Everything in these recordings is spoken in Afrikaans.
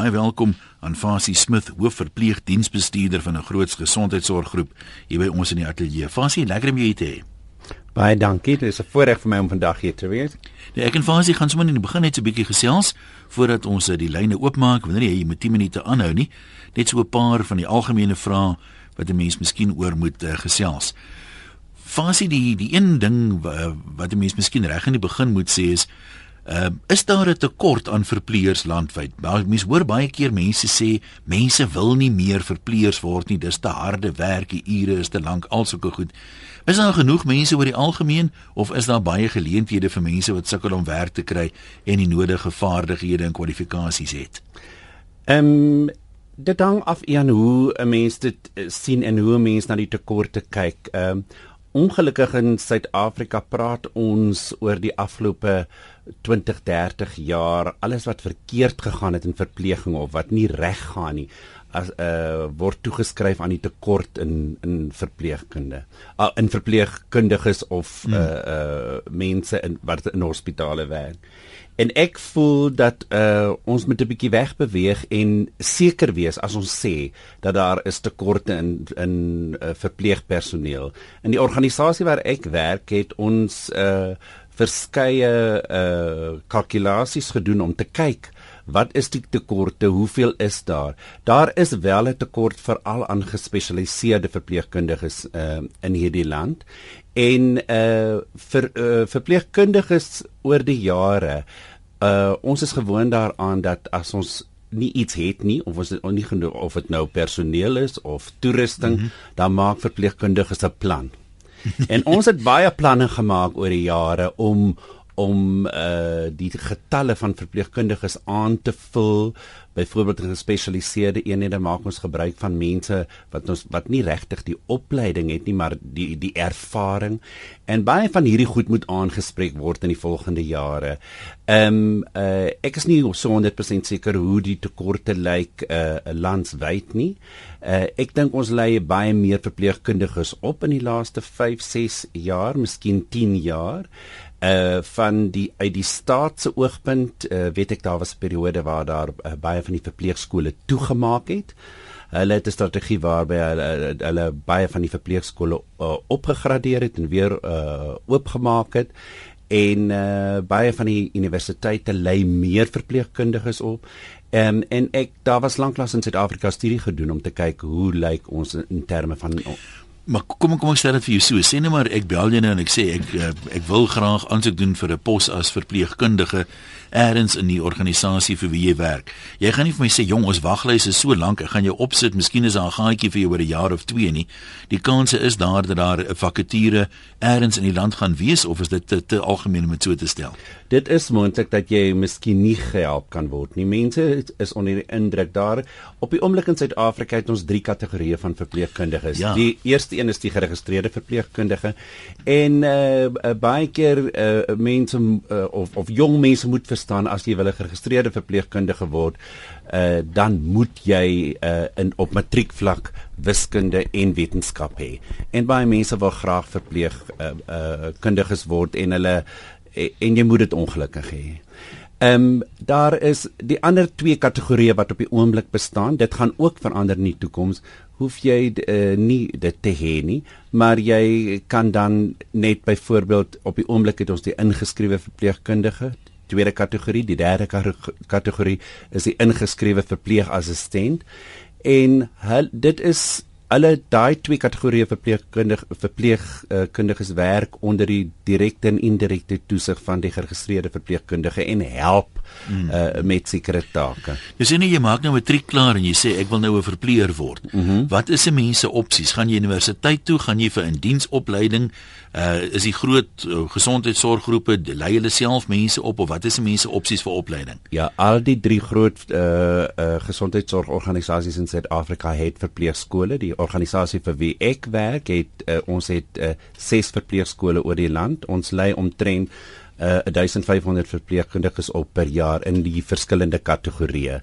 Baie welkom aan Fasie Smith, hoofverpleegdiensbestuurder van 'n groot gesondheidsorggroep hier by ons in die ateljee. Fasie, lekker om jou te hê. Baie dankie. Dit is 'n voorreg vir my om vandag hier te wees. Nee, ek en Fasie gaan sommer in die begin net so 'n bietjie gesels voordat ons die lyne oopmaak. Wanneer jy met 10 minute aanhou nie, net so 'n paar van die algemene vrae wat 'n mens miskien oor moet uh, gesels. Fasie, die die een ding wat 'n mens miskien reg in die begin moet sê is Uh, is daar 'n tekort aan verpleegers landwyd? Mense hoor baie keer mense sê mense wil nie meer verpleegers word nie, dis te harde werk, die ure is te lank, alsoos goed. Is daar genoeg mense oor die algemeen of is daar baie geleenthede vir mense wat sukkel om werk te kry en die nodige vaardighede en kwalifikasies het? Ehm um, dit hang af aan hoe 'n mens dit eh, sien en hoe 'n mens na die tekorte kyk. Ehm um, ongelukkig in Suid-Afrika praat ons oor die afgelope 20, 30 jaar alles wat verkeerd gegaan het in verpleging of wat nie reg gaan nie as uh word toegeskryf aan die tekort in in verpleegkunde. Uh, in verpleegkundiges of uh uh mense in wat in hospitale werk. En ek voel dat uh ons moet 'n bietjie wegbeweeg en seker wees as ons sê dat daar is tekorte in in uh, verpleegpersoneel. In die organisasie waar ek werk het ons uh verskeie uh kalkulasies gedoen om te kyk wat is die tekorte, hoeveel is daar? Daar is wel 'n tekort veral aan gespesialiseerde verpleegkundiges uh in hierdie land en uh vir uh, verpleegkundiges oor die jare uh ons is gewoond daaraan dat as ons nie iets het nie of ons nie genoeg of dit nou personeel is of toerusting mm -hmm. dan maak verpleegkundiges 'n plan en ons het baie planne gemaak oor die jare om om uh die getalle van verpleegkundiges aan te vul. Byvoorbeeld in gespesialiseerde eenhede maak ons gebruik van mense wat ons wat nie regtig die opleiding het nie, maar die die ervaring. En baie van hierdie goed moet aangespreek word in die volgende jare. Ehm um, uh ek is nie so 100% seker hoe die tekorte lyk uh landswyd nie. Uh ek dink ons lê baie meer verpleegkundiges op in die laaste 5, 6 jaar, miskien 10 jaar uh van die uit die staat se oogpunt uh, weet ek daar was 'n periode waar daar uh, baie van die verpleegskole toegemaak het. Hulle het 'n strategie waarby hulle, hulle baie van die verpleegskole uh, opgegradeer het en weer uh oopgemaak het en uh baie van die universiteite lei meer verpleegkundiges op. Um, en ek daar was lanklaas in Suid-Afrika studie gedoen om te kyk hoe lyk ons in terme van Maar kom kom ek sê dit vir jou so. Sê net maar ek bel jou nou en ek sê ek eh, ek wil graag aansoek doen vir 'n pos as verpleegkundige eers in die organisasie vir wie jy werk. Jy gaan nie vir my sê jong, ons waglyse is so lank, ek gaan jou opsit, miskien is daar 'n gaatjie vir jou oor 'n jaar of 2 nie. Die kanse is daar dat daar 'n vakature eers in die land gaan wees of is dit te, te algemeen om dit so te stel? Dit is moontlik dat jy miskien nie gehelp kan word nie. Mense is onder die indruk daar op die oomblik in Suid-Afrika het ons drie kategorieë van verpleegkundiges. Ja. Die eerste een is die geregistreerde verpleegkundige en uh, baie keer uh, mense uh, of of jong mense moet verstaan as jy wil 'n geregistreerde verpleegkundige word, uh, dan moet jy uh, in op matriekvlak wiskunde en wetenskap hê. En baie mense wil graag verpleeg uh, uh, kundiges word en hulle en jy moet dit ongelukkig hê. Ehm um, daar is die ander twee kategorieë wat op die oomblik bestaan. Dit gaan ook verander in die toekoms. Hoef jy uh, nie dit te hê nie, maar jy kan dan net byvoorbeeld op die oomblik het ons die ingeskrewe verpleegkundige, tweede kategorie, die derde kategorie is die ingeskrewe verpleegassistent en hul, dit is alle daai twee kategorieë verpleegkundig verpleegkundiges uh, werk onder die direkte en indirekte toesig van die geregistreerde verpleegkundige en help mm. uh, met sekere take. Jy sê nie jy maak nou matriek klaar en jy sê ek wil nou 'n verpleeër word. Mm -hmm. Wat is 'n mens se opsies? Gaan jy universiteit toe? Gaan jy vir 'n diensopleiding? Uh is die groot uh, gesondheidsorggroepe lei hulle self mense op of wat is die mense opsies vir opleiding? Ja, al die drie groot uh uh gesondheidsorgorganisasies in Suid-Afrika het verpleegskole. Die organisasie vir wie ek werk het uh, ons het uh, ses verpleegskole oor die land. Ons lei omtrent uh 1500 verpleegkundiges op per jaar in die verskillende kategorieë.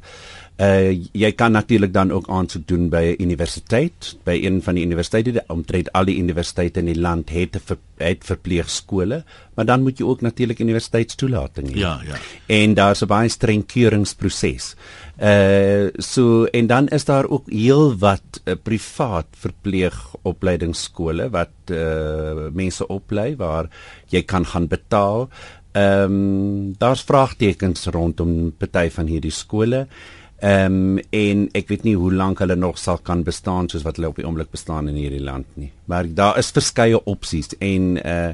Uh jy kan natuurlik dan ook aansoek doen by 'n universiteit, by een van die universiteite, omtrent al die universiteite in die land het 'n het verpleegskole, maar dan moet jy ook natuurlik universiteitstoelating hê. Ja, ja. En daar's 'n baie streng keuringsproses. Uh so en dan is daar ook heel wat uh, privaat verpleegopleidingsskole wat uh mense oplei waar jy kan gaan betaal. Ehm um, daar's vraagtekens rondom party van hierdie skole. Ehm um, en ek weet nie hoe lank hulle nog sal kan bestaan soos wat hulle op die oomblik bestaan in hierdie land nie. Maar daar is verskeie opsies en uh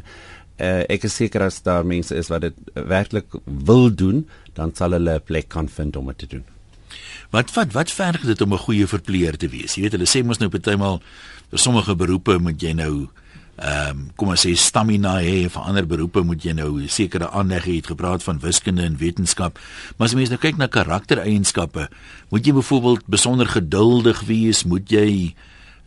uh ek is seker as daar mense is wat dit werklik wil doen, dan sal hulle 'n plek kan vind om dit te doen. Wat wat wat verg dit om 'n goeie verpleger te wees? Jy weet hulle sê mos nou partymal vir sommige beroepe moet jy nou ehm um, kom ons sê stamina hê vir ander beroepe moet jy nou sekere aanleg hê. Jy het gepraat van wiskunde en wetenskap. Maar as jy mens nou kyk na karaktereienskappe, moet jy byvoorbeeld besonder geduldig wees, moet jy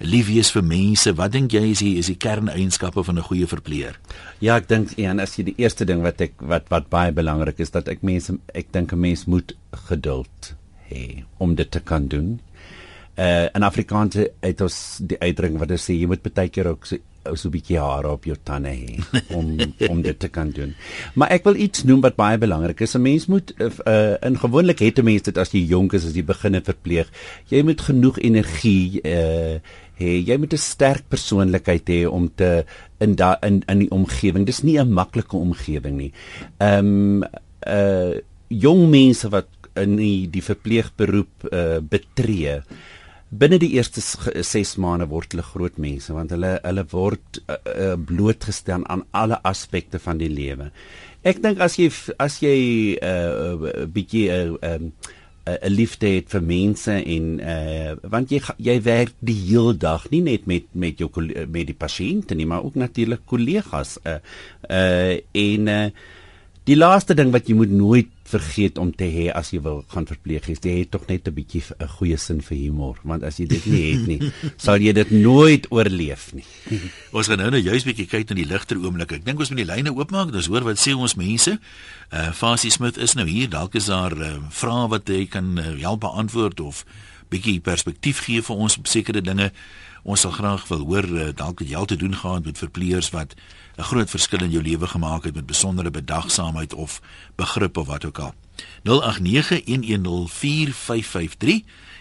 lief wees vir mense. Wat dink jy is die is die kerneienskappe van 'n goeie verpleger? Ja, ek dink en as jy die eerste ding wat ek wat wat baie belangrik is dat ek mense ek dink 'n mens moet geduld hê om dit te kan doen. Uh in Afrikaans het ons die uitdrukking wat hulle sê jy moet baie keer ook so so 'n bietjie hare op jou tande hê om om dit te kan doen. Maar ek wil iets noem wat baie belangrik is. 'n Mens moet uh, in gewoonlik het 'n mens dit as jy jonk is as jy begin verpleeg. Jy moet genoeg energie uh hê. Jy moet 'n sterk persoonlikheid hê om te in da in in die omgewing. Dis nie 'n maklike omgewing nie. Ehm um, uh jong mense wat in die, die verpleegberoep uh betree binne die eerste 6 maande word hulle groot mense want hulle hulle word uh, uh, blootgestel aan alle aspekte van die lewe. Ek dink as jy as jy 'n uh, bietjie 'n uh, um, 'n liefde het vir mense en uh want jy jy werk die hele dag nie net met met jou met die pasiënte nie maar ook natuurlik kollegas uh uh en uh Die laaste ding wat jy moet nooit vergeet om te hê as jy wil gaan verpleeg is, jy het tog net 'n bietjie 'n goeie sin vir humor, want as jy dit nie het nie, sal jy dit nooit oorleef nie. ons gaan nou nou juist bietjie kyk na die ligter oomblikke. Ek dink ons moet die lyne oopmaak, dis hoor wat sê ons mense. Uh Fasie Smith is nou hier, dalk is daar uh, vrae wat hy kan uh, help beantwoord of bietjie perspektief gee vir ons op sekere dinge. Ons sal graag wil hoor uh, dalk het jy al te doen gehad met verpleegers wat 'n groot verskil in jou lewe gemaak het met besondere bedagsaamheid of begrip of wat ook al. 0891104553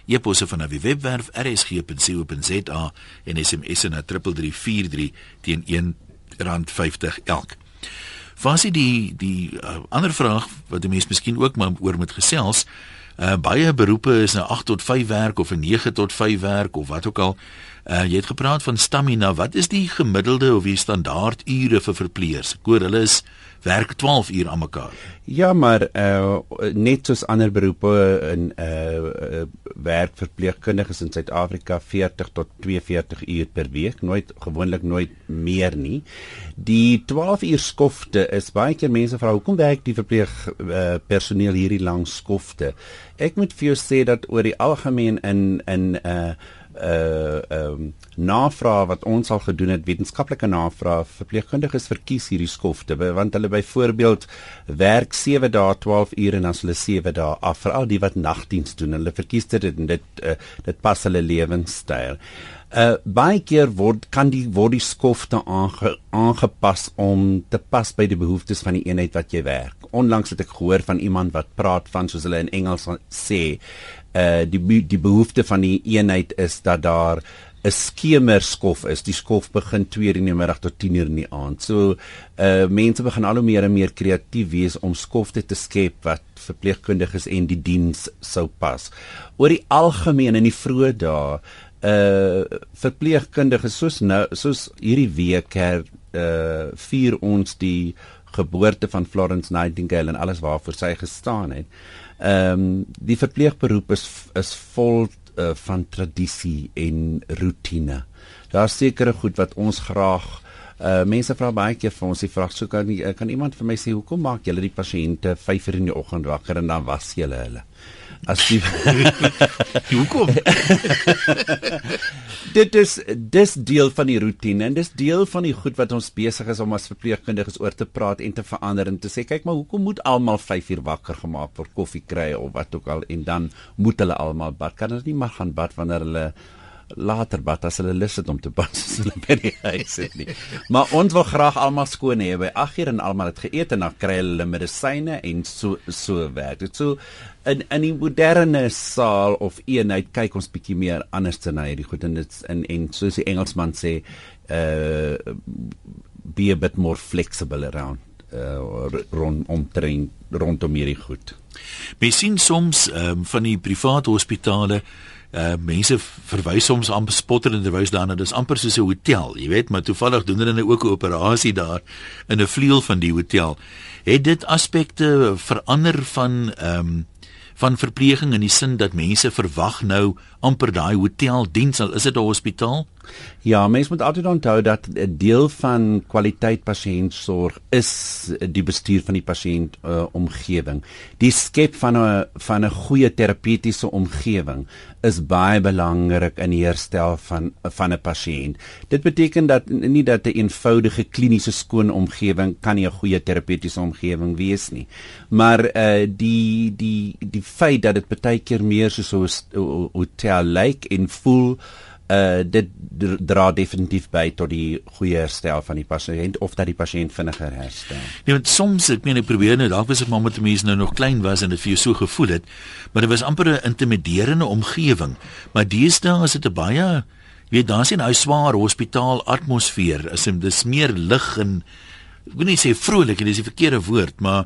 Eposse van die webwerf rsg.co.za en SMS na 3343 teen R1.50 elk. Vasie die die uh, ander vraag wat die mense miskien ook maar oor moet gesels. Uh, baie beroepe is nou 8 tot 5 werk of 'n 9 tot 5 werk of wat ook al. Uh, jy het gepraat van stamina. Wat is die gemiddelde of die standaard ure vir verpleegers? Ek hoor hulle is werk 12 uur aan mekaar. Ja, maar uh, net soos ander beroepe in uh, werk verpleegkundiges in Suid-Afrika 40 tot 42 uur per week, nooit gewoonlik nooit meer nie. Die 12 uur skofte is baie keer mense vra hoekom werk die verpleeg uh, personeel hierdie lang skofte? Ek moet vir jou sê dat oor die algemeen in in uh uh um navraag wat ons al gedoen het wetenskaplike navraag verpleegkundiges verkies hierdie skofte want hulle byvoorbeeld werk 7 dae 12 ure en dan hulle 7 dae af veral die wat nagdiens doen. Hulle verkies dit en dit uh, dit pas hulle lewenstyl uh baie keer word kan die word die skofte aange, aangepas om te pas by die behoeftes van die eenheid wat jy werk. Onlangs het ek gehoor van iemand wat praat van soos hulle in Engels sê uh die die behoefte van die eenheid is dat daar 'n skemerskof is. Die skof begin 2 uur in die middag tot 10 uur in die aand. So uh mense begin al hoe meer en meer kreatief wees om skofte te skep wat verpleegkundiges en die diens sou pas. Oor die algemeen in die vroeë dae uh verpleegkundiges soos nou soos hierdie week her uh vier ons die geboorte van Florence Nightingale en alles waarvoor sy gestaan het. Ehm um, die verpleegberoep is is vol uh, van tradisie en rotine. Daar's sekere goed wat ons graag uh mense vra baie keer vir ons die vraag sou kan kan iemand vir my sê hoekom maak julle die pasiënte 5 uur in die oggend wakker en dan was julle hulle? as die hoekom dit is dis deel van die roetine en dis deel van die goed wat ons besig is om as verpleegkundiges oor te praat en te verander en te sê kyk maar hoekom moet almal 5 uur wakker gemaak word koffie kry of wat ook al en dan moet hulle almal bad kan hulle nie maar gaan bad wanneer hulle later bad as hulle lus het om te bad as hulle by die huis is nie. Maar ons wil graag almal skoon hê by 8uur en almal het geëet en dan kry hulle medisyne en so so werk. Dit so in in die moderne saal of eenheid kyk ons bietjie meer anders na hierdie goed en dit en en soos die Engelsman sê uh be a bit more flexible around uh rond omtrent rondom hierdie goed. Mens sien soms um, van die private hospitale uh mense verwys soms aan bespotterende wys daarna dis amper soos 'n hotel jy weet maar toevallig doen hulle nou ook 'n operasie daar in 'n vleuel van die hotel. Het dit aspekte verander van ehm um, van verpleging in die sin dat mense verwag nou amper daai hoteldiens al is dit 'n hospitaal Ja, mens moet altyd onthou dat 'n deel van kwaliteit pasiëntsorg is die bestuur van die pasiënt uh, omgewing. Die skep van 'n van 'n goeie terapeutiese omgewing is baie belangrik in die herstel van van 'n pasiënt. Dit beteken dat nie dat 'n een eenvoudige kliniese skoon omgewing kan nie 'n goeie terapeutiese omgewing wees nie. Maar uh die die die feit dat dit baie keer meer soos 'n hotel lyk en voel uh dit dra definitief by tot die goeie herstel van die pasiënt of dat die pasiënt vinniger herstel. Want soms ek meen ek probeer nou dalk was dit maar met mense nou nog klein was en dit vir jou so gevoel het, maar dit was amper 'n intimiderende omgewing. Maar deesdae is dit 'n baie weet daar's nie 'n swaar hospitaal atmosfeer, is dit dis meer lig en ek wil nie sê vrolik, dit is die verkeerde woord, maar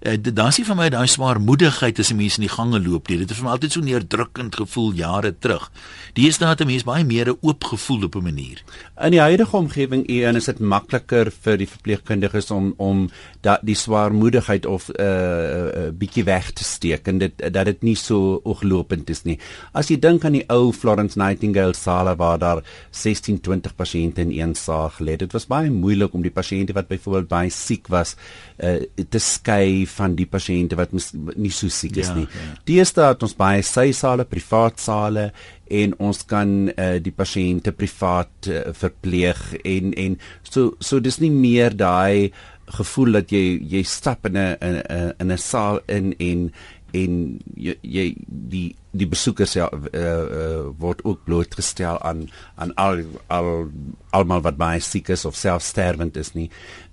uh, eh, daar's nie vir my daai swaarmoedigheid as 'n mens in die gange loop. Dit het vir my altyd so neerdrukkend gevoel jare terug. Deesdae het 'n mens baie meer oop gevoel op 'n manier. In die huidige omgewing en is dit makliker vir die verpleegkundiges om om dat die swaarmoedigheid of 'n uh, uh, bietjie weg te steek en dit dat dit nie so ooglopend is nie. As jy dink aan die ou Florence Nightingale saal waar daar 16, 20 pasiënte in een saal gelê het, dit was baie moeilik om die pasiënte wat byvoorbeeld baie siek was uh, te skei van die pasiënte wat mis, nie so siek is ja, nie. Ja. Deesdae het ons baie sysale, privaat sale en ons kan uh, die pasiënte privaat uh, verpleeg en en so so dis nie meer daai gevoel dat jy jy stap in 'n in 'n in 'n saal in en en jy, jy die die besoekers ja uh, uh, word ook blootgestel aan aan al al almal wat baie siek is of selfsterwend is nie.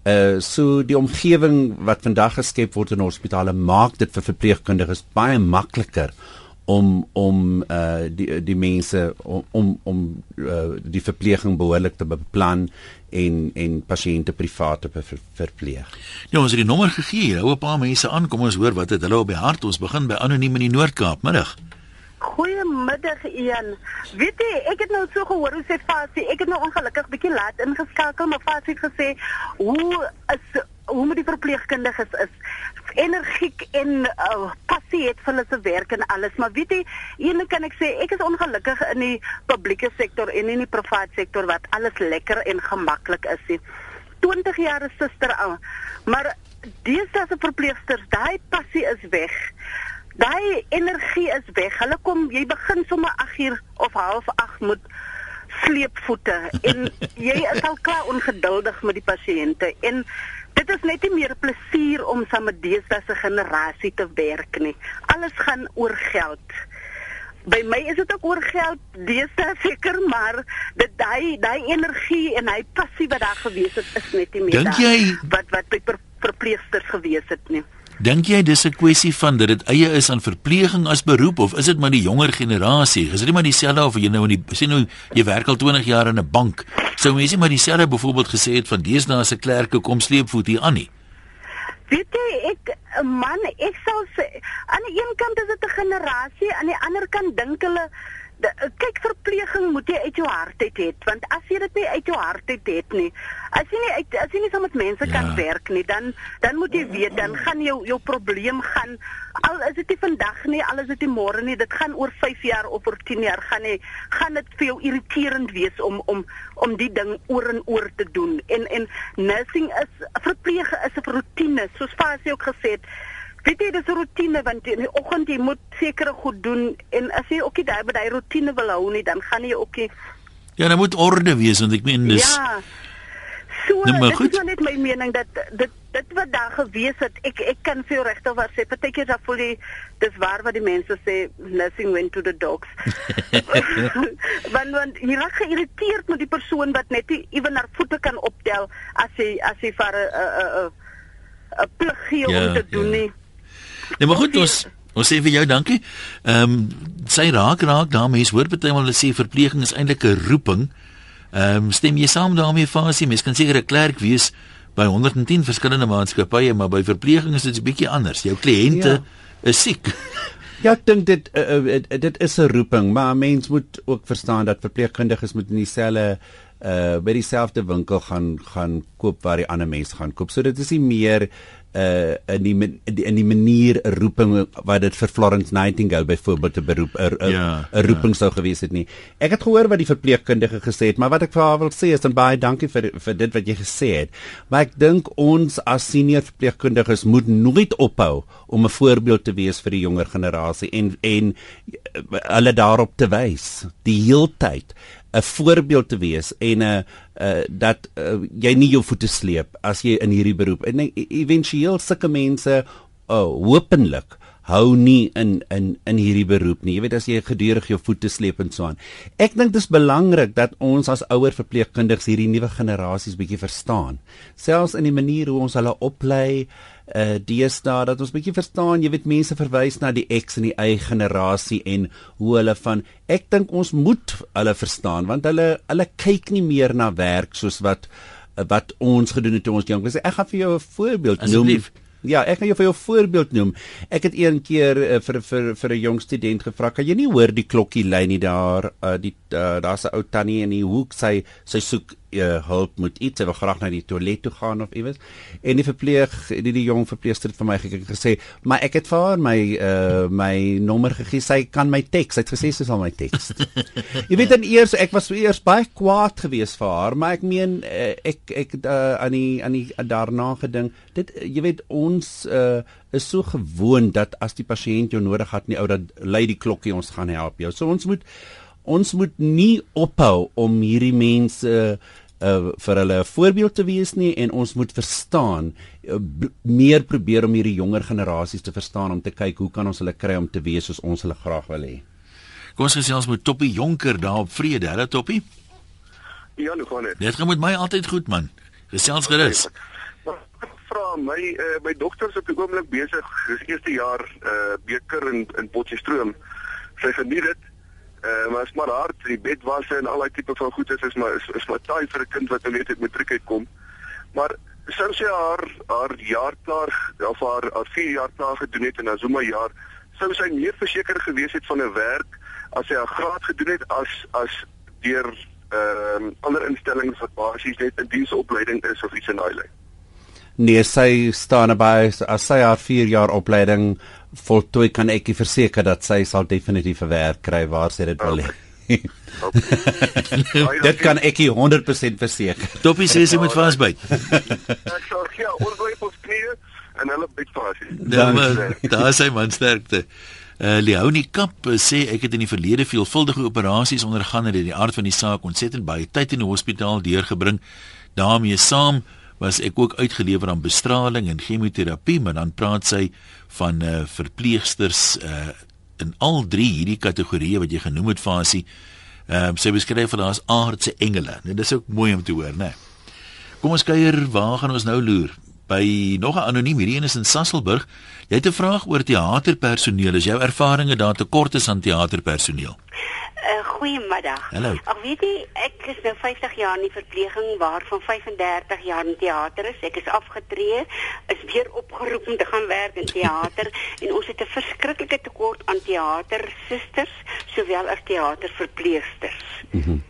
Uh so die omgewing wat vandag geskep word in hospitale maak dit vir verpleegkundiges baie makliker om om uh die die mense om om, om uh, die verpleging behoorlik te beplan en en pasiënte privaat te ver, verpleeg. Ja, ons het die nommer gegee. Hou 'n paar mense aan. Kom ons hoor wat het hulle op die hart. Ons begin by anoniem in die Noord-Kaap. Middag. Goeiemiddag Ian. Weet jy, ek het nou so gehoor hoe sê Fasie, ek het nou ongelukkig bietjie laat ingeskakel, maar Fasie het gesê hoe is hoe moet die verpleegkundiges is energiek en uh, passie het vir hulle se werk en alles, maar weet jy, een kan ek sê ek is ongelukkig in die publieke sektor en in die private sektor wat alles lekker en gemaklik is. Nie. 20 jaar is suster al, maar deesdae se verpleegsters, daai passie is weg. Daai energie is weg. Hulle kom, jy begin sommer 8uur of half 8 moet sleepvoete en jy is al klaar ongeduldig met die pasiënte en dit is net nie meer plesier om saam met deesdae se generasie te werk nie. Alles gaan oor geld. By my is dit ook oor geld, deesdae seker, maar dit daai daai energie en hy passie wat daar gewees het is net nie meer Dink jy wat wat by verpleegsters gewees het nie. Dink jy dis 'n kwessie van dat dit eie is aan verpleging as beroep of is dit maar die jonger generasie? Is dit nie maar dieselfde of jy nou in die sien nou jy werk al 20 jaar in 'n bank. Sou mens nie maar dieselfde byvoorbeeld gesê het van deesdae se klerke kom sleepvoet hier aan nie? Weet jy ek man, ek sou sê aan die een kant is dit 'n generasie, aan die ander kant dink hulle de, kyk verpleging moet jy uit jou hart uit hê want as jy dit nie uit jou hart uit het nie as jy nie uit, as jy nie saam met mense ja. kan werk nie dan dan moet jy weet dan gaan jou jou probleem gaan al is dit nie vandag nie al is dit nie môre nie dit gaan oor 5 jaar of oor 10 jaar gaan nie gaan dit vir jou irriterend wees om om om die ding oor en oor te doen en en nursing is verpleeg is 'n rotine soos Fasie ook gesê het Weet jy dis 'n rotine want in die oggend jy moet sekere goed doen en as jy ook nie daai by daai rotine wil hou nie, dan gaan jy ook nie Ja, daar moet orde wees want ek meen dis Ja. So, nou, dit is net my mening dat dit dit wat daar gewees het, ek ek kan vir regtig wat sê, partykeer dan voel jy dis waar wat die mense sê, nothing went to the dogs. want want jy raak geïrriteerd met die persoon wat net nie ewen haar voete kan optel as hy as hy vir 'n 'n 'n plig gee ja, om te doen ja. nie. Nee, maar goed, ons ons sê vir jou dankie. Ehm um, sy raak raak daar mense hoor baie hulle sê verpleging is eintlik 'n roeping. Ehm um, stem jy saam daarmee Fasie? Mens kan seker 'n klerk wees by 110 verskillende maatskappye, maar by verpleging is dit 'n bietjie anders. Jou kliënte ja. is siek. Ja, ek dink dit uh, uh, dit is 'n roeping, maar mens moet ook verstaan dat verpleegkundiges moet in dieselfde uh by dieselfde winkel gaan gaan koop waar die ander mense gaan koop. So dit is nie meer uh in die in die manier 'n roeping wat dit vir Florence Nightingale byvoorbeeld 'n beroep 'n 'n ja, roeping ja. sou gewees het nie. Ek het gehoor wat die verpleegkundige gesê het, maar wat ek vir haar wil sê is dan baie dankie vir vir dit wat jy gesê het. Maar ek dink ons as senior verpleegkundiges moet nooit ophou om 'n voorbeeld te wees vir die jonger generasie en en hulle daarop te wys die heeltyd 'n voorbeeld te wees en 'n uh, uh, dat uh, jy nie jou voete sleep as jy in hierdie beroep en éventueel sulke mense uh, hopelik hou nie in in in hierdie beroep nie. Jy weet as jy gedurig jou voete sleep en so aan. Ek dink dit is belangrik dat ons as ouer verpleegkundiges hierdie nuwe generasies bietjie verstaan. Selfs in die manier hoe ons hulle oplei, uh deesdae dat ons bietjie verstaan, jy weet mense verwys na die X en die Y generasie en hoe hulle van ek dink ons moet hulle verstaan want hulle hulle kyk nie meer na werk soos wat wat ons gedoen het toe ons jonk was. Ek gaan vir jou 'n voorbeeld noem. Ja, ek kan jou vir jou voorbeeld noem. Ek het een keer uh, vir vir vir 'n jong student gevra, "Kan jy nie hoor die klokkie lui nie daar? Uh, die uh, daar's 'n ou tannie in die hoek, sy sy soek uh, hulp moet iets, sy wil graag na die toilet toe gaan of iewers." En die verpleeg, die die jong verpleegster het vir my gekyk en gesê, "Maar ek het vir haar my uh, my nommer gegee. Sy kan my teks." Sy het gesê sy sal my teks. jy weet dan eers ek was eers baie kwaad geweest vir haar, maar ek meen uh, ek ek uh, aan die aan die daarna gedink, dit jy weet ons uh, is so gewoond dat as die pasiënt jou nodig het, nie ou dat lei die klokkie ons gaan help jou. So ons moet ons moet nie ophou om hierdie mense uh vir hulle 'n voorbeeld te wees nie en ons moet verstaan uh, meer probeer om hierdie jonger generasies te verstaan om te kyk hoe kan ons hulle kry om te wees soos ons hulle graag wil hê. Kom ons gesels met Toppie Jonker daar op Vrede, hè Toppie? Ja, nou gaan dit. Dit gaan met my altyd goed man. Gesels gerus. Vra my uh, my dogter is op die oomblik besig, dis eerste jaar uh beker in in Potchefstroom. Sy geniet dit Uh, maar as maar hard die bed was en al daai tipe van goed is is maar is, is maar taai vir 'n kind wat nou net uit matriek uitkom. Maar sou sy haar haar jaar klaar of haar haar 4 jaar klaar gedoen het en Azuma jaar sou sy meer verseker gewees het van 'n werk as sy 'n graad gedoen het as as deur ehm uh, ander instellings wat basies net 'n diensopleiding is of iets in daai lyn. Nee, sy staan naby as sy haar 4 jaar opleiding voltooi kan ek verseker dat sy sal definitief 'n werk kry waar sy dit wil hê. dit kan ek 100% verseker. Toppie sê sy moet vasbyt. ek sal ja, oorgryp op knieë en hulle byt vas. Daar is hy man sterkte. Uh, Leonie Kap uh, sê ek het in die verlede veelvuldige operasies ondergaan en dit die aard van die saak ontsettend baie tyd in die hospitaal deurgebring. daarmee saam was ek ook uitgelewer aan bestraling en chemoterapie, maar dan praat sy van uh, verpleegsters uh, in al drie hierdie kategorieë wat jy genoem het fasie. Ehm uh, sy beskryf dat daar's aardse engele. Nou dis ook mooi om te hoor, né? Kom ons kuier, waar gaan ons nou loer? By nog 'n anoniem hierdie een is in Sasselburg. Jy het 'n vraag oor teaterpersoneel. Is jou ervarings daar tekort is aan teaterpersoneel? Uh, goeiemiddag. Hallo. Ag weet jy, ek is nou 50 jaar in die verpleging waarvan 35 jaar in teater is. Ek is afgetree, is weer opgeroep om te gaan werk in teater en ons het 'n verskriklike tekort aan teatersusters sowel as teaterverpleegsters. Mhm. Mm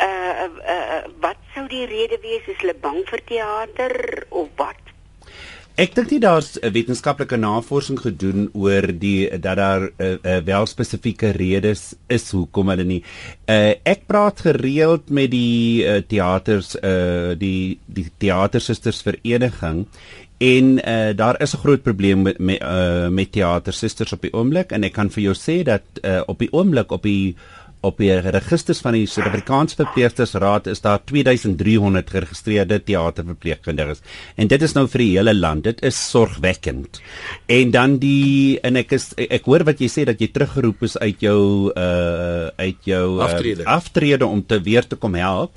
uh, uh, uh wat sou die rede wees? Is hulle bang vir teater of wat? Ek dink nie daar's 'n wetenskaplike navorsing gedoen oor die dat daar uh, uh, wel spesifieke redes is hoekom hulle nie. Uh, ek praat gereeld met die uh, teaters uh, die die teatersusters vereniging en uh, daar is 'n groot probleem met met, uh, met teatersusters op die oomblik en ek kan vir jou sê dat uh, op die oomblik op die op die registers van die Suid-Afrikaanse Verpleegstersraad is daar 2300 geregistreerde teaterverpleegkundiges. En dit is nou vir die hele land. Dit is sorgwekkend. En dan die en ek is ek hoor wat jy sê dat jy teruggeroep is uit jou uh uit jou uh, aftrede. aftrede om te weer te kom help.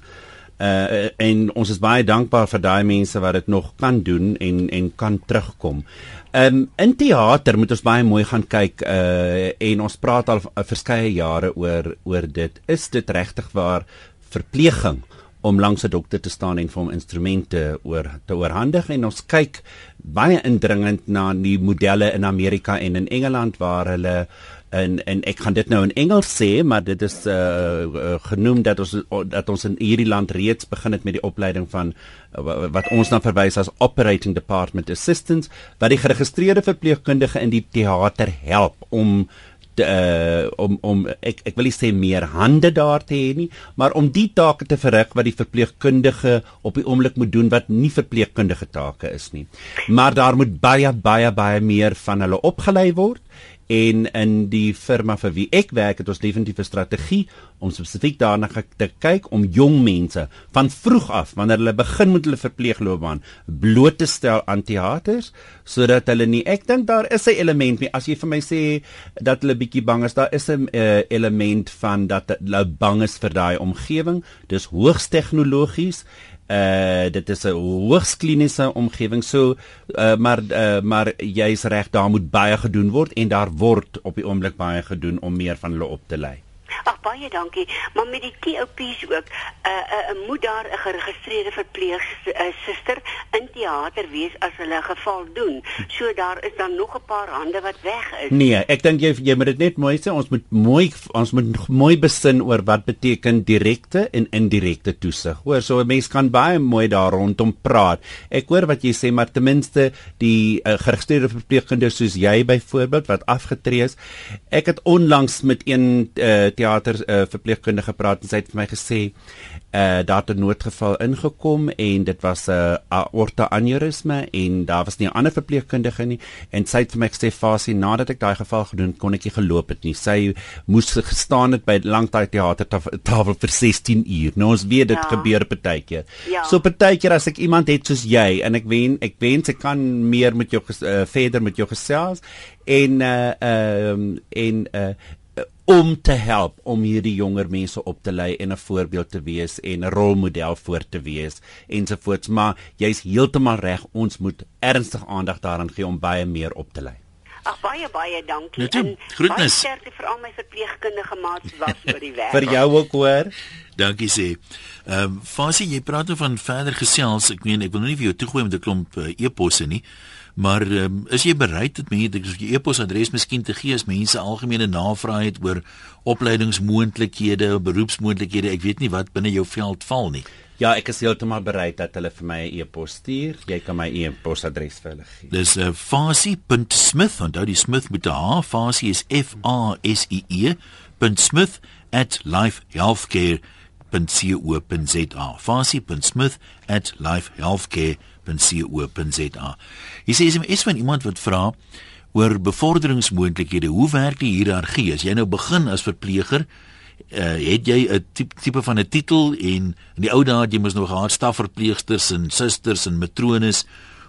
Uh en ons is baie dankbaar vir daai mense wat dit nog kan doen en en kan terugkom. Ehm um, in teater moet ons baie mooi gaan kyk uh en ons praat al uh, verskeie jare oor oor dit. Is dit regtig waar verpleging om langs 'n dokter te staan en vir hom instrumente oor te oorhandig en ons kyk baie indringend na die modelle in Amerika en in Engeland waar hulle en en ek kan dit nou in Engels sê maar dit is uh, uh genoem dat ons dat ons in hierdie land reeds begin het met die opleiding van uh, wat ons dan verwys as operating department assistants wat die geregistreerde verpleegkundige in die teater help om te, uh, om om ek ek wil nie sê meer hande daar te hê nie maar om die take te verrig wat die verpleegkundige op die oomblik moet doen wat nie verpleegkundige take is nie. Maar daar moet baie baie baie meer van hulle opgelei word en in die firma vir wie ek werk het ons definitief 'n strategie om spesifiek daarna te kyk om jong mense van vroeg af wanneer hulle begin met hulle verpleegloopbaan bloot te stel aan teaters sodat hulle nie ek dink daar is 'n element nie as jy vir my sê dat hulle bietjie bang is daar is 'n uh, element van dat hulle bang is vir daai omgewing dis hoogs tegnologies uh dit is 'n hoogs kliniese omgewing so uh, maar uh, maar jy's reg daar moet baie gedoen word en daar word op die oomblik baie gedoen om meer van hulle op te lei. Ag baie dankie. Maar met die TOP's ook, 'n uh, 'n uh, moet daar 'n geregistreerde verpleegsuster uh, in teater wees as hulle geval doen. So daar is dan nog 'n paar hande wat weg is. Nee, ek dink jy jy moet dit net mooi sê. Ons moet mooi ons moet mooi besin oor wat beteken direkte en indirekte toesig. Hoor, so 'n mens kan baie mooi daar rondom praat. Ek hoor wat jy sê, maar ten minste die uh, geregistreerde verpleegkundige soos jy byvoorbeeld wat afgetree is. Ek het onlangs met een uh, teater uh, verpleegkundige gepraat en sy het vir my gesê uh daar het 'n noodgeval ingekom en dit was 'n uh, aorta aneurisme en daar was nie 'n ander verpleegkundige nie en sy het vir my gesê fasie nadat ek daai geval gedoen kon ek nie geloop het nie sy moes gestaan het by langtyd teater tafel vir 16 uur nou ons weet dit ja. gebeur partykeer ja. so partykeer as ek iemand het soos jy en ek wen ek wens ek kan meer met jou uh, verder met jou gesels en uh um, en uh om te help om hierdie jonger mense op te lei en 'n voorbeeld te wees en 'n rolmodel voor te wees ensovoorts. Maar jy's heeltemal reg ons moet ernstig aandag daaraan gee om baie meer op te lei. Ag baie baie dankie. Net en groetnis. vir al my verpleegkundige maats wat oor die werk. Vir jou ook hoor. Dankie sê. Ehm um, Fasie, jy praat nou van verder gesels. Ek meen ek wil nou nie vir jou toegooi met 'n klomp uh, e-posse nie. Maar um, is jy bereid dit mense dat jy e-posadres miskien te gee as mense algemene navrae het oor opleidingsmoontlikhede, beroepsmoontlikhede? Ek weet nie wat binne jou veld val nie. Ja, ek is heeltemal bereid dat hulle vir my 'n e-pos stuur. Jy kan my e-posadres vir hulle gee. Dis uh, fasie.smith en daai smith met 'n h. Fasie is F A S I E. .smith at www.co.za. Jy sê is van iemand wat vra oor bevorderingsmoontlikhede. Hoe werk die hiërargie? As jy nou begin as verpleger, uh, het jy 'n tipe van 'n titel en in die ou dae het jy mos nog gehad stafverpleegsters en susters en matrones.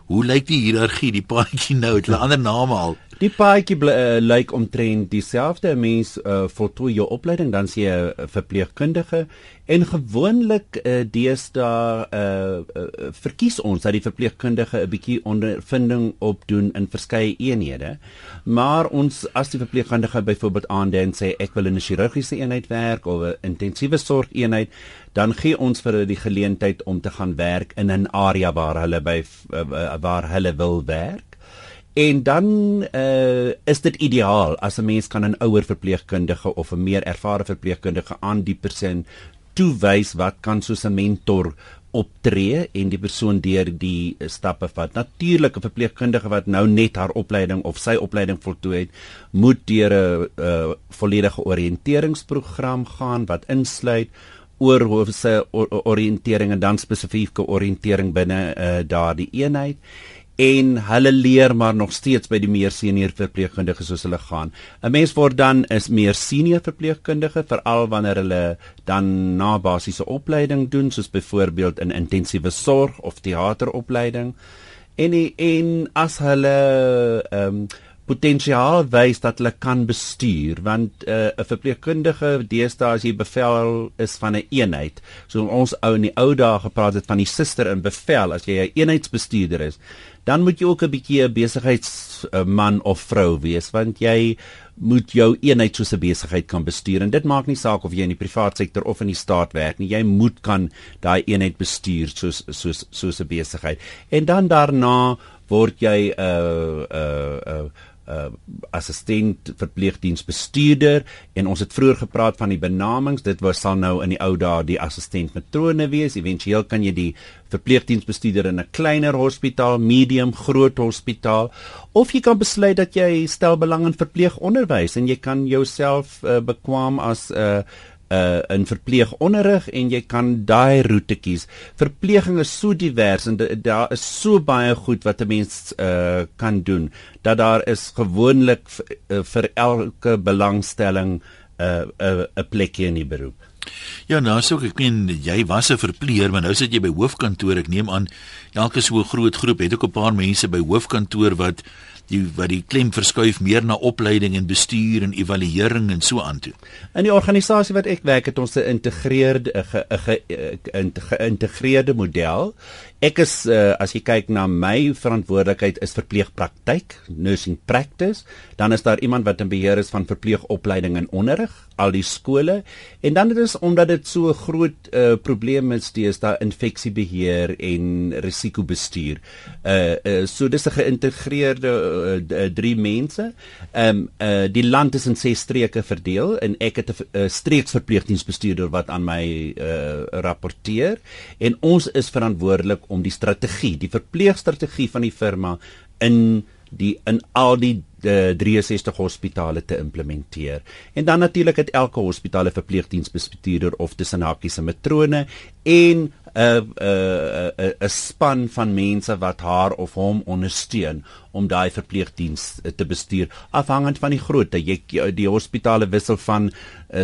Hoe lyk die hiërargie, die paadjie nou? Het hulle ander name al? Die paadjie uh, lyk omtrent dieselfde. Mens uh, voltooi jou opleiding dan sien jy 'n uh, verpleegkundige en gewoonlik uh, deesdae uh, uh, verkies ons dat die verpleegkundige 'n bietjie ondervinding opdoen in verskeie eenhede. Maar ons as die verpleegkundige byvoorbeeld aandui en sê ek wil in 'n chirurgiese eenheid werk of 'n intensiewe sorg eenheid, dan gee ons vir hulle die geleentheid om te gaan werk in 'n area waar hulle by uh, waar hulle wil werk. En dan uh, is dit ideaal as 'n mens kan 'n ouer verpleegkundige of 'n meer ervare verpleegkundige aan die persoon toewys wat kan soos 'n mentor optree en die persoon deur die stappe vat. Natuurlik 'n verpleegkundige wat nou net haar opleiding of sy opleiding voltooi het, moet deur 'n uh, volledige oriënteringsprogram gaan wat insluit oor hoe sy oriëntering en dan spesifieke oriëntering binne uh, daardie eenheid en hulle leer maar nog steeds by die meer senior verpleegkundiges soos hulle gaan. 'n Mens word dan is meer senior verpleegkundige veral wanneer hulle dan na basiese opleiding doen soos byvoorbeeld in intensiewe sorg of teateropleiding. En en as hulle ehm um, potensiaal wys dat hulle kan bestuur want uh, 'n verpleegkundige deesdae as jy bevel is van 'n een eenheid so ons ou in die ou dae gepraat het van die suster in bevel as jy 'n een eenheidsbestuurder is dan moet jy ook 'n bietjie 'n besigheidsman of vrou wees want jy moet jou eenheid soos 'n besigheid kan bestuur. En dit maak nie saak of jy in die privaat sektor of in die staat werk nie. Jy moet kan daai eenheid bestuur soos soos soos 'n besigheid en dan daarna word jy 'n uh, 'n uh, uh, uh assistent verpleegdiensbestuurder en ons het vroeër gepraat van die benamings. Dit was sal nou in die ou dae die assistent matrone wees. Eventueel kan jy die verpleegdiensbestuurder in 'n kleiner hospitaal medium groot hospitaal of jy kan besluit dat jy stel belang in verpleegonderwys en jy kan jouself uh, bekwam as 'n uh, uh in verpleegonderrig en jy kan daai roete kies. Verpleging is so divers en daar is so baie goed wat 'n mens uh kan doen dat daar is gewoonlik uh, vir elke belangstelling 'n uh, 'n uh, 'n plekjie in die beroep. Ja, nou sou ek meen jy was 'n verpleeër, maar nou sit jy by hoofkantoor. Ek neem aan elke so groot groep het ook 'n paar mense by hoofkantoor wat die wat die klem verskuif meer na opleiding en bestuur en evaluering en so aan toe. In die organisasie wat ek werk het ons 'n geïntegreerde 'n geïntegreerde model. Ek is uh, as jy kyk na my verantwoordelikheid is verpleegpraktyk, nursing practice, dan is daar iemand wat in beheer is van verpleegopleiding en onderrig, al die skole en dan dit is omdat dit so 'n groot uh, probleem is, dis daar infeksiebeheer en risikobestuur. Uh, uh so dis 'n geïntegreerde uh, drie mense. Um, uh die land is in ses streke verdeel en ek het 'n uh, streeksverpleegdiensbestuurder wat aan my uh rapporteer en ons is verantwoordelik om die strategie, die verpleegstrategie van die firma in die in al die de 63 hospitale te implementeer. En dan natuurlik het elke hospitaal 'n verpleegdiensbestuurder of tussen hakies 'n matrone en 'n 'n 'n span van mense wat haar of hom ondersteun om daai verpleegdiens te bestuur afhangend van die grootte. Jy die hospitale wissel van uh,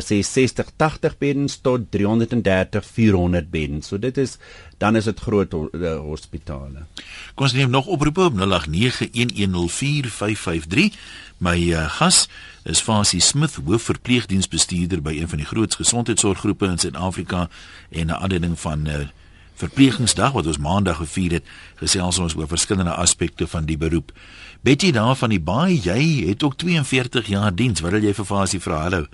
sê 60 80 beddens tot 330 400 beddens. So dit is dan is dit groot uh, hospitale. Kom ons neem nog oproepe op 0891104553. My uh, gas is Fasie Smith, hoofverpleegdiensbestuurder by een van die grootste gesondheidsorggroepe in Suid-Afrika en 'n aandeling van uh, Verpleegingsdag wat ons maandag gevier het, gesels ons oor verskillende aspekte van die beroep. Betty daar van die baai, jy het ook 42 jaar diens. Wat wil jy vir Fasie vra? Hallo.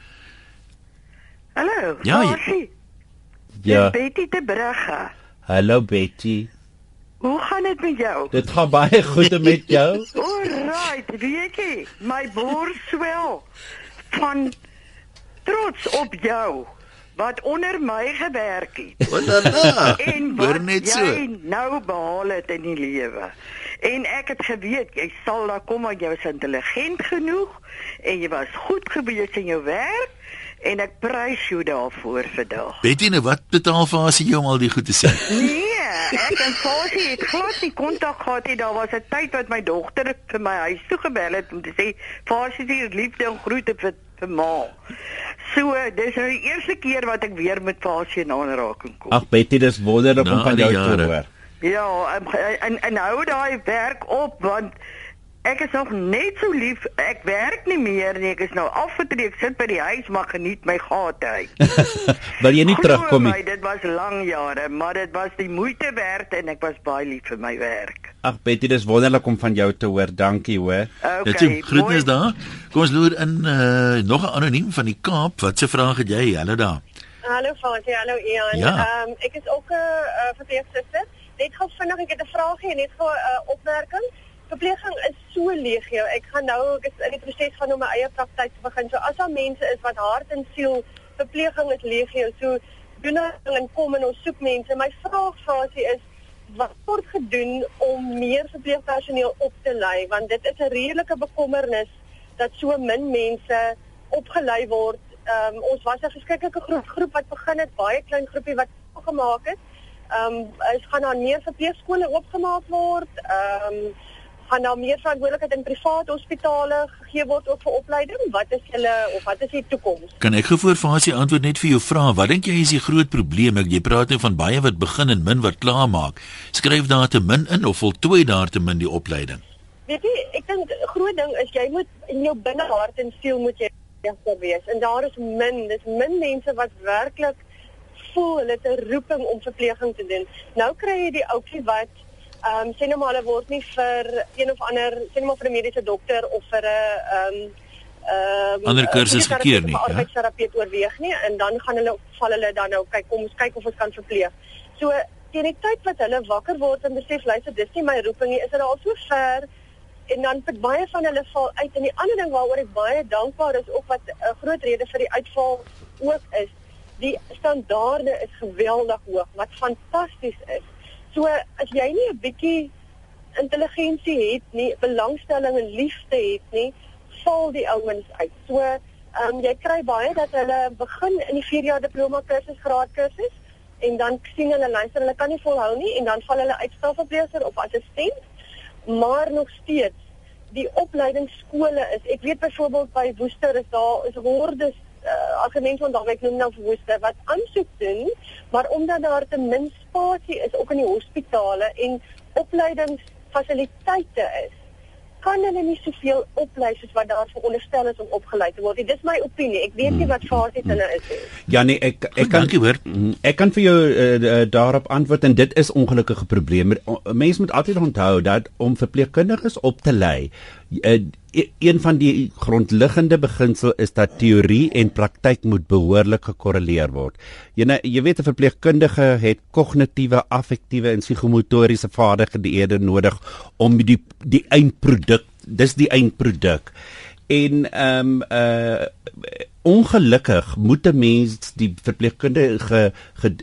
Hallo. Ja. Fasie. Ja. Betty te Brugge. Hallo Betty. Hoe gaan dit met jou? Dit gaan baie goed met jou. Alright, weet jy, my bors swel van trots op jou wat onder my gewerk het. Dan? en wat net so. jy nou behaal het in die lewe. En ek het geweet jy sal daar kom want jy was intelligent genoeg en jy was goed gewees in jou werk en ek prys jou daarvoor vandag. Betty, nou wat betaal Fasie jou om al die goed te sê? Nee, ek en Fasie het glad nie kontak gehad nie. Daar was 'n tyd wat my dogter vir my huis toe gebel het om te sê Fasie se liefde en groete vir vir ma. So, dis nou die eerste keer wat ek weer met Fasie in aanraking kom. Ag Betty, dis wonderlik om van jou te hoor. Ja, en en, en hou daai werk op want ek is nog net so lief. Ek werk nie meer nie. Ek is nou afgetree. Ek sit by die huis maar geniet my gate uit. Wil jy nie terugkom my, nie? Dit was lang jare, maar dit was die moeite werd en ek was baie lief vir my werk. Ag Betty, dis wonderlik om van jou te hoor. Dankie hoor. Okay. Dit is groetnis daar. Kom ons loer in uh, nog 'n anoniem van die Kaap. Wat se vraag het jy? Hallo daar. Hallo Fatie, hallo Ian. Ja. Ehm ek is ook 'n uh, verpleegsuster. Net gou vinnig, ek het 'n vraagie en net gou 'n uh, opmerking. Verpleging is so legio. Ek gaan nou ek is in die proses van om my eie praktyk te begin. So as daar mense is wat hart en siel verpleging is legio. So doen nou en kom en ons soek mense. My vraag Fatie is wat word gedoen om meer verpleegpersoneel op te lei want dit is 'n redelike bekommernis dat so min mense opgelei word. Ehm um, ons was 'n verskriklike groot groep wat begin het, baie klein groepie wat gemaak het. Ehm um, is gaan daar meer verpleegskole oopgemaak word. Ehm um, gaan daar meer verantwoordelikheid in private hospitale gegee word ook vir opleiding? Wat is julle of wat is die toekoms? Kan ek gevoor vir Hasie antwoord net vir jou vraag? Wat dink jy is die groot probleem? Ek jy praat nou van baie wat begin en min wat klaar maak. Skryf daar te min in of voltooi daar te min die opleiding? Weet jy, ek dink groot ding is jy moet in jou binnehart en siel moet jy regter wees. En daar is min, dis min mense wat werklik voel hulle het 'n roeping om verpleging te doen. Nou kry jy die ouetjie wat ehm um, sê nou maar hulle word nie vir een of ander sê nou maar vir 'n mediese dokter of vir 'n ehm um, ehm um, ander kursus gekeer nie. Ja, arbeidsterapeut oorweeg nie en dan gaan hulle val hulle dan nou kyk kom ons kyk of ons kan verpleeg. So teen die tyd wat hulle wakker word en besef luister dis nie my roeping nie, is hulle al so ver en dan vir baie van hulle val uit en die ander ding waaroor ek baie dankbaar is ook wat 'n uh, groot rede vir die uitval ook is die standaarde is geweldig hoog wat fantasties is. So as jy nie 'n bietjie intelligensie het nie, belangstelling en liefde het nie, val die ouens uit. So ehm um, jy kry baie dat hulle begin in die 4 jaar diploma kursus, graad kursus en dan sien hulle luister hulle kan nie volhou nie en dan val hulle uit stafverpleeser of assistent. Maar nog steeds die opleidingsskole is ek weet byvoorbeeld by Woester is daar is hordes uh, as 'n mens van daardie noem nou verwoeste wat aansoek doen, maar omdat daar te min spasie is ook in die hospitale en opleidingsfasiliteite is, kan hulle nie soveel oplei soos wat daar veronderstel is om opgelei te word. Dit is my opinie. Ek weet nie wat fase hulle is nie. Ja nee, ek ek kan hoor. Mhm. Ek kan vir jou uh, daarop antwoord en dit is ongelukkige probleem. Mense moet altyd onthou dat om verpleegkundiges op te lei, een van die grondliggende beginsel is dat teorie en praktyk moet behoorlik gekorreleer word. Jy nou, jy weet 'n verpleegkundige het kognitiewe, affektiewe en psigomotoriese vaardighede nodig om die die eindproduk, dis die eindproduk. En ehm um, uh ongelukkig moet 'n mens die verpleegkundige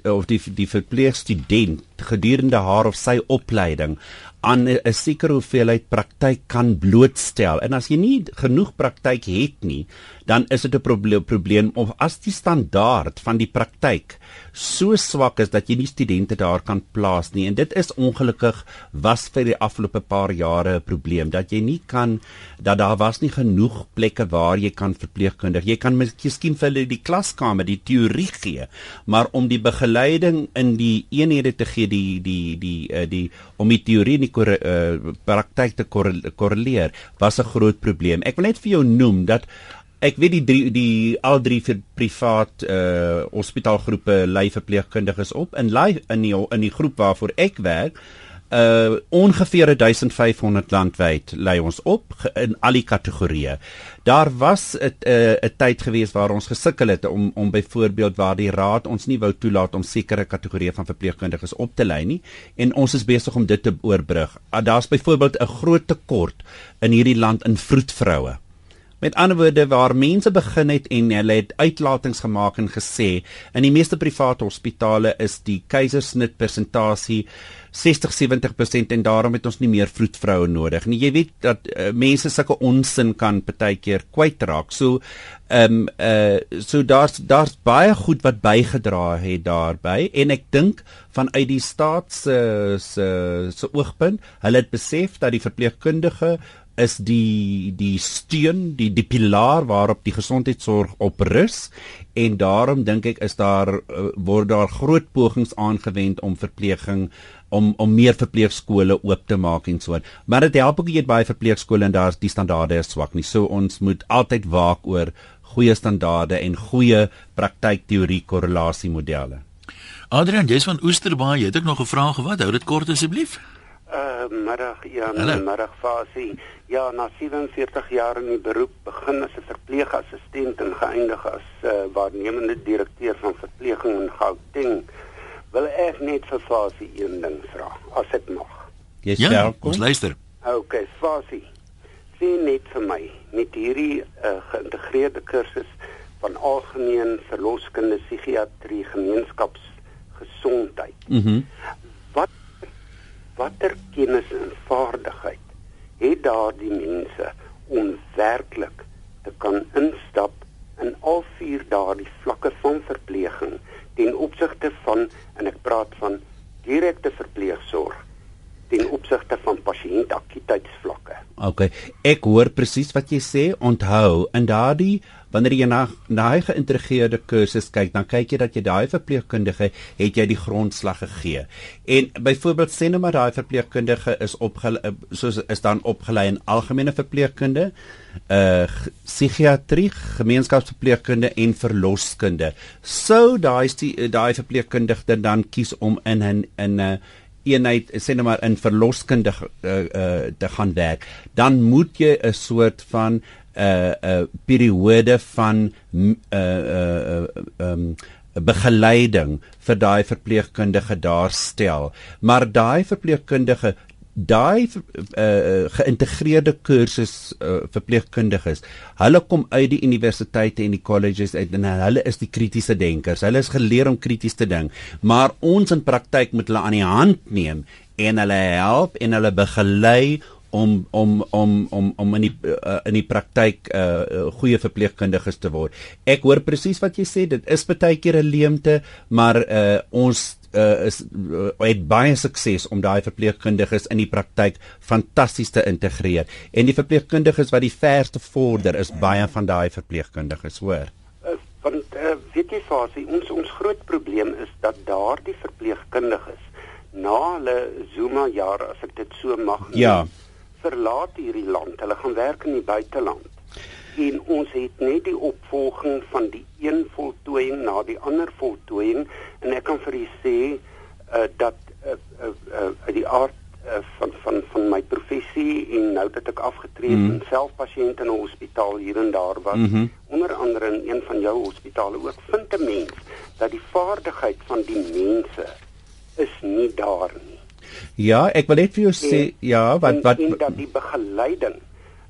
of die die verpleegstudent gedurende haar of sy opleiding aan 'n sekere hoeveelheid praktyk kan blootstel. En as jy nie genoeg praktyk het nie, dan is dit 'n probleem probleem of as die standaard van die praktyk so swak is dat jy nie studente daar kan plaas nie. En dit is ongelukkig was vir die afgelope paar jare 'n probleem dat jy nie kan dat daar was nie genoeg plekke waar jy kan verpleegkundig. Jy kan miskien vir hulle die klaskamer die teorie gee maar om die begeleiding in die eenhede te gee die die die die, die om die teorie en die uh, praktyk te korreleer was 'n groot probleem. Ek wil net vir jou noem dat Ek weet die drie, die al drie vir privaat uh hospitaalgroepe lei verpleegkundiges op in lei in die in die groep waarvoor ek werk uh ongeveer 1500 landwyd lei ons op in al die kategorieë. Daar was 'n 'n uh, tyd gewees waar ons gesukkel het om om byvoorbeeld waar die raad ons nie wou toelaat om sekere kategorieë van verpleegkundiges op te lei nie en ons is besig om dit te oorbrug. Uh, Daar's byvoorbeeld 'n groot tekort in hierdie land in vroedvroue. Met ander woorde waar mense begin het en hulle het uitlatings gemaak en gesê in die meeste private hospitale is die keisersnit persentasie 60-70% en daarom het ons nie meer vroedvroue nodig nie. Jy weet dat uh, mense sulke onsin kan partykeer kwytraak. So ehm um, uh so daar's daar's baie goed wat bygedra het daarbey en ek dink vanuit die staat se se se oogpunt, hulle het besef dat die verpleegkundige is die die steun, die die pilaar waarop die gesondheidsorg op rus en daarom dink ek is daar uh, word daar groot pogings aangewend om verpleging om om meer verpleegskole oop te maak en so. Maar dit help ook jy het baie verpleegskole en daar's die standaarde is swak nie. So ons moet altyd waak oor goeie standaarde en goeie praktyk teorie korrelasie modelle. Adrian, jy's van Oesterbaai, jy het ook nog 'n vraag gehad. Hou dit kort asseblief. Uh middag, ja, middag Fasie. Ja, na 47 jaar in die beroep begin as 'n verpleegassistent en geëindig as uh, waarnemende direkteur van verpleging in Gauteng. Wil ek net vir Fasie een ding vra, as ek mag. Yes, ja, welkom. Ons luister. OK, Fasie. Sien net vir my met hierdie uh, geïntegreerde kursus van algemeen verloskunde, psigiatrie, gemeenskapsgesondheid. Mhm. Mm watter kennis en vaardigheid het daardie mense om werklik te kan instap in al vier daardie vlakke van verpleging ten opsigte van en ek praat van direkte verpleegsorg ten opsigte van pasiëntakuutheidsvlakke. OK. Ek hoor presies wat jy sê. Onthou, in daardie wanneer jy na daai geïntegreerde kursus kyk, dan kyk jy dat jy daai verpleegkundige het jy die grondslag gegee. En byvoorbeeld sê nou maar daai verpleegkundige is opgelei soos is dan opgelei in algemene verpleegkunde, uh psigiatrie, gemeenskapsverpleegkunde en verloskunde. Sou daai daai verpleegkundige dan kies om in in 'n uh, eenheid sê net maar in verloskunde uh, uh, te gaan werk, dan moet jy 'n soort van 'n uh, uh, periode van uh, uh, um, begeleiding vir daai verpleegkundige daar stel. Maar daai verpleegkundige daai uh, geïntegreerde kursus uh, verpleegkundiges hulle kom uit die universiteite en die colleges uit en hulle is die kritiese denkers hulle is geleer om krities te dink maar ons in praktyk moet hulle aan die hand neem en hulle help en hulle begelei om om om om om in die uh, in die praktyk uh, goeie verpleegkundiges te word. Ek hoor presies wat jy sê, dit is baie keer 'n leemte, maar uh, ons uh, is uh, het baie sukses om daai verpleegkundiges in die praktyk fantasties te integreer. En die verpleegkundiges wat die verste vorder is baie van daai verpleegkundiges, hoor. Uh, want uh, weet jy fasie, ons ons groot probleem is dat daardie verpleegkundiges na hulle Zuma jare, as ek dit so mag noem, ja. Verlaat hierdie land. Hulle gaan werk in die buiteland en ons het net die opvolging van die een voltooiing na die ander voltooiing en ek kan vir u sê uh, dat uh, uh, uh, die aard uh, van van van my professie en nou dat ek afgetree mm. en self pasiënt in 'n hospitaal hier en daar was mm -hmm. onder andere in een van jou hospitale ook vind 'n mens dat die vaardigheid van die mense is nie daar nie. Ja, ek wil net vir jou sê en, ja, wat en, wat en dat die begeleiding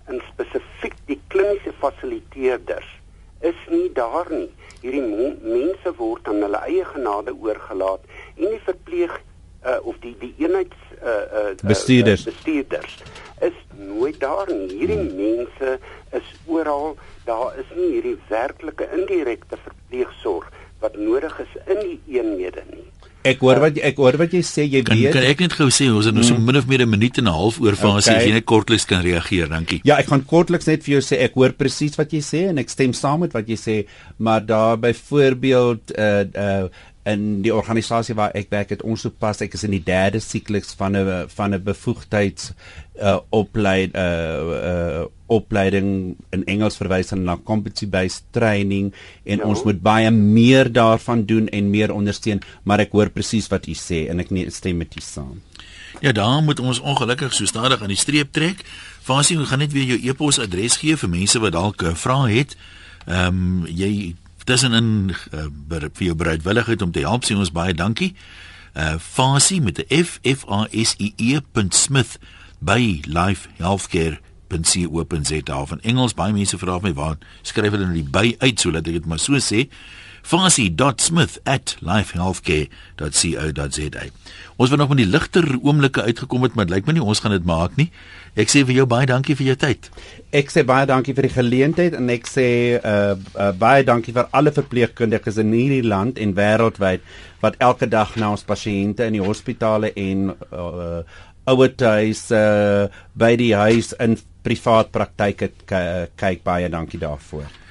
in spesifiek die kliniese fasiliteerders is nie daar nie. Hierdie mense word aan hulle eie genade oorgelaat en die verpleeg uh, of die die eenheids uh, uh, bestuurders uh, bestuurders is nooit daar nie. Hierdie hmm. mense is oral. Daar is nie hierdie werklike indirekte verpleegsorg wat nodig is in die eenhede nie. Ek hoor wat ek hoor wat jy sê jy kan, weet. Kan ek net gou sê ons het nou so mm. min of meer 'n minuut en 'n half oor van okay. as jy net kortliks kan reageer. Dankie. Ja, ek gaan kortliks net vir jou sê ek hoor presies wat jy sê en ek stem saam met wat jy sê, maar daar byvoorbeeld uh uh in die organisasie waar ek werk het ons sopas ek is in die derde siklus van 'n van 'n bevoegdheids uh opleid uh uh opleiding in Engels verwys na competency based training en ja. ons moet baie meer daarvan doen en meer ondersteun maar ek hoor presies wat u sê en ek stem met u saam. Ja, daar moet ons ongelukkig so stadig aan die streep trek. Fasie, ons gaan net weer jou e-posadres gee vir mense wat dalk 'n vraag het. Ehm um, jy tussenin uh, vir jou bereidwilligheid om te help sê ons baie dankie. Uh Fasie met 'n F F A S I E. Smith by lifehealthcare.co.za van Engels baie mense vra my waar skryf hulle nou die by uit sodat ek dit maar so sê fasie.smith@lifehealthcare.co.za Ons het nog met die ligter oomblikke uitgekom het maar dit lyk my nie ons gaan dit maak nie Ek sê vir jou baie dankie vir jou tyd. Ek sê baie dankie vir die geleentheid en ek sê uh, uh baie dankie vir alle verpleegkundiges in hierdie land en wêreldwyd wat elke dag na ons pasiënte in die hospitale en uh ouerhuis uh by die huis in privaat praktyke kyk baie dankie daarvoor.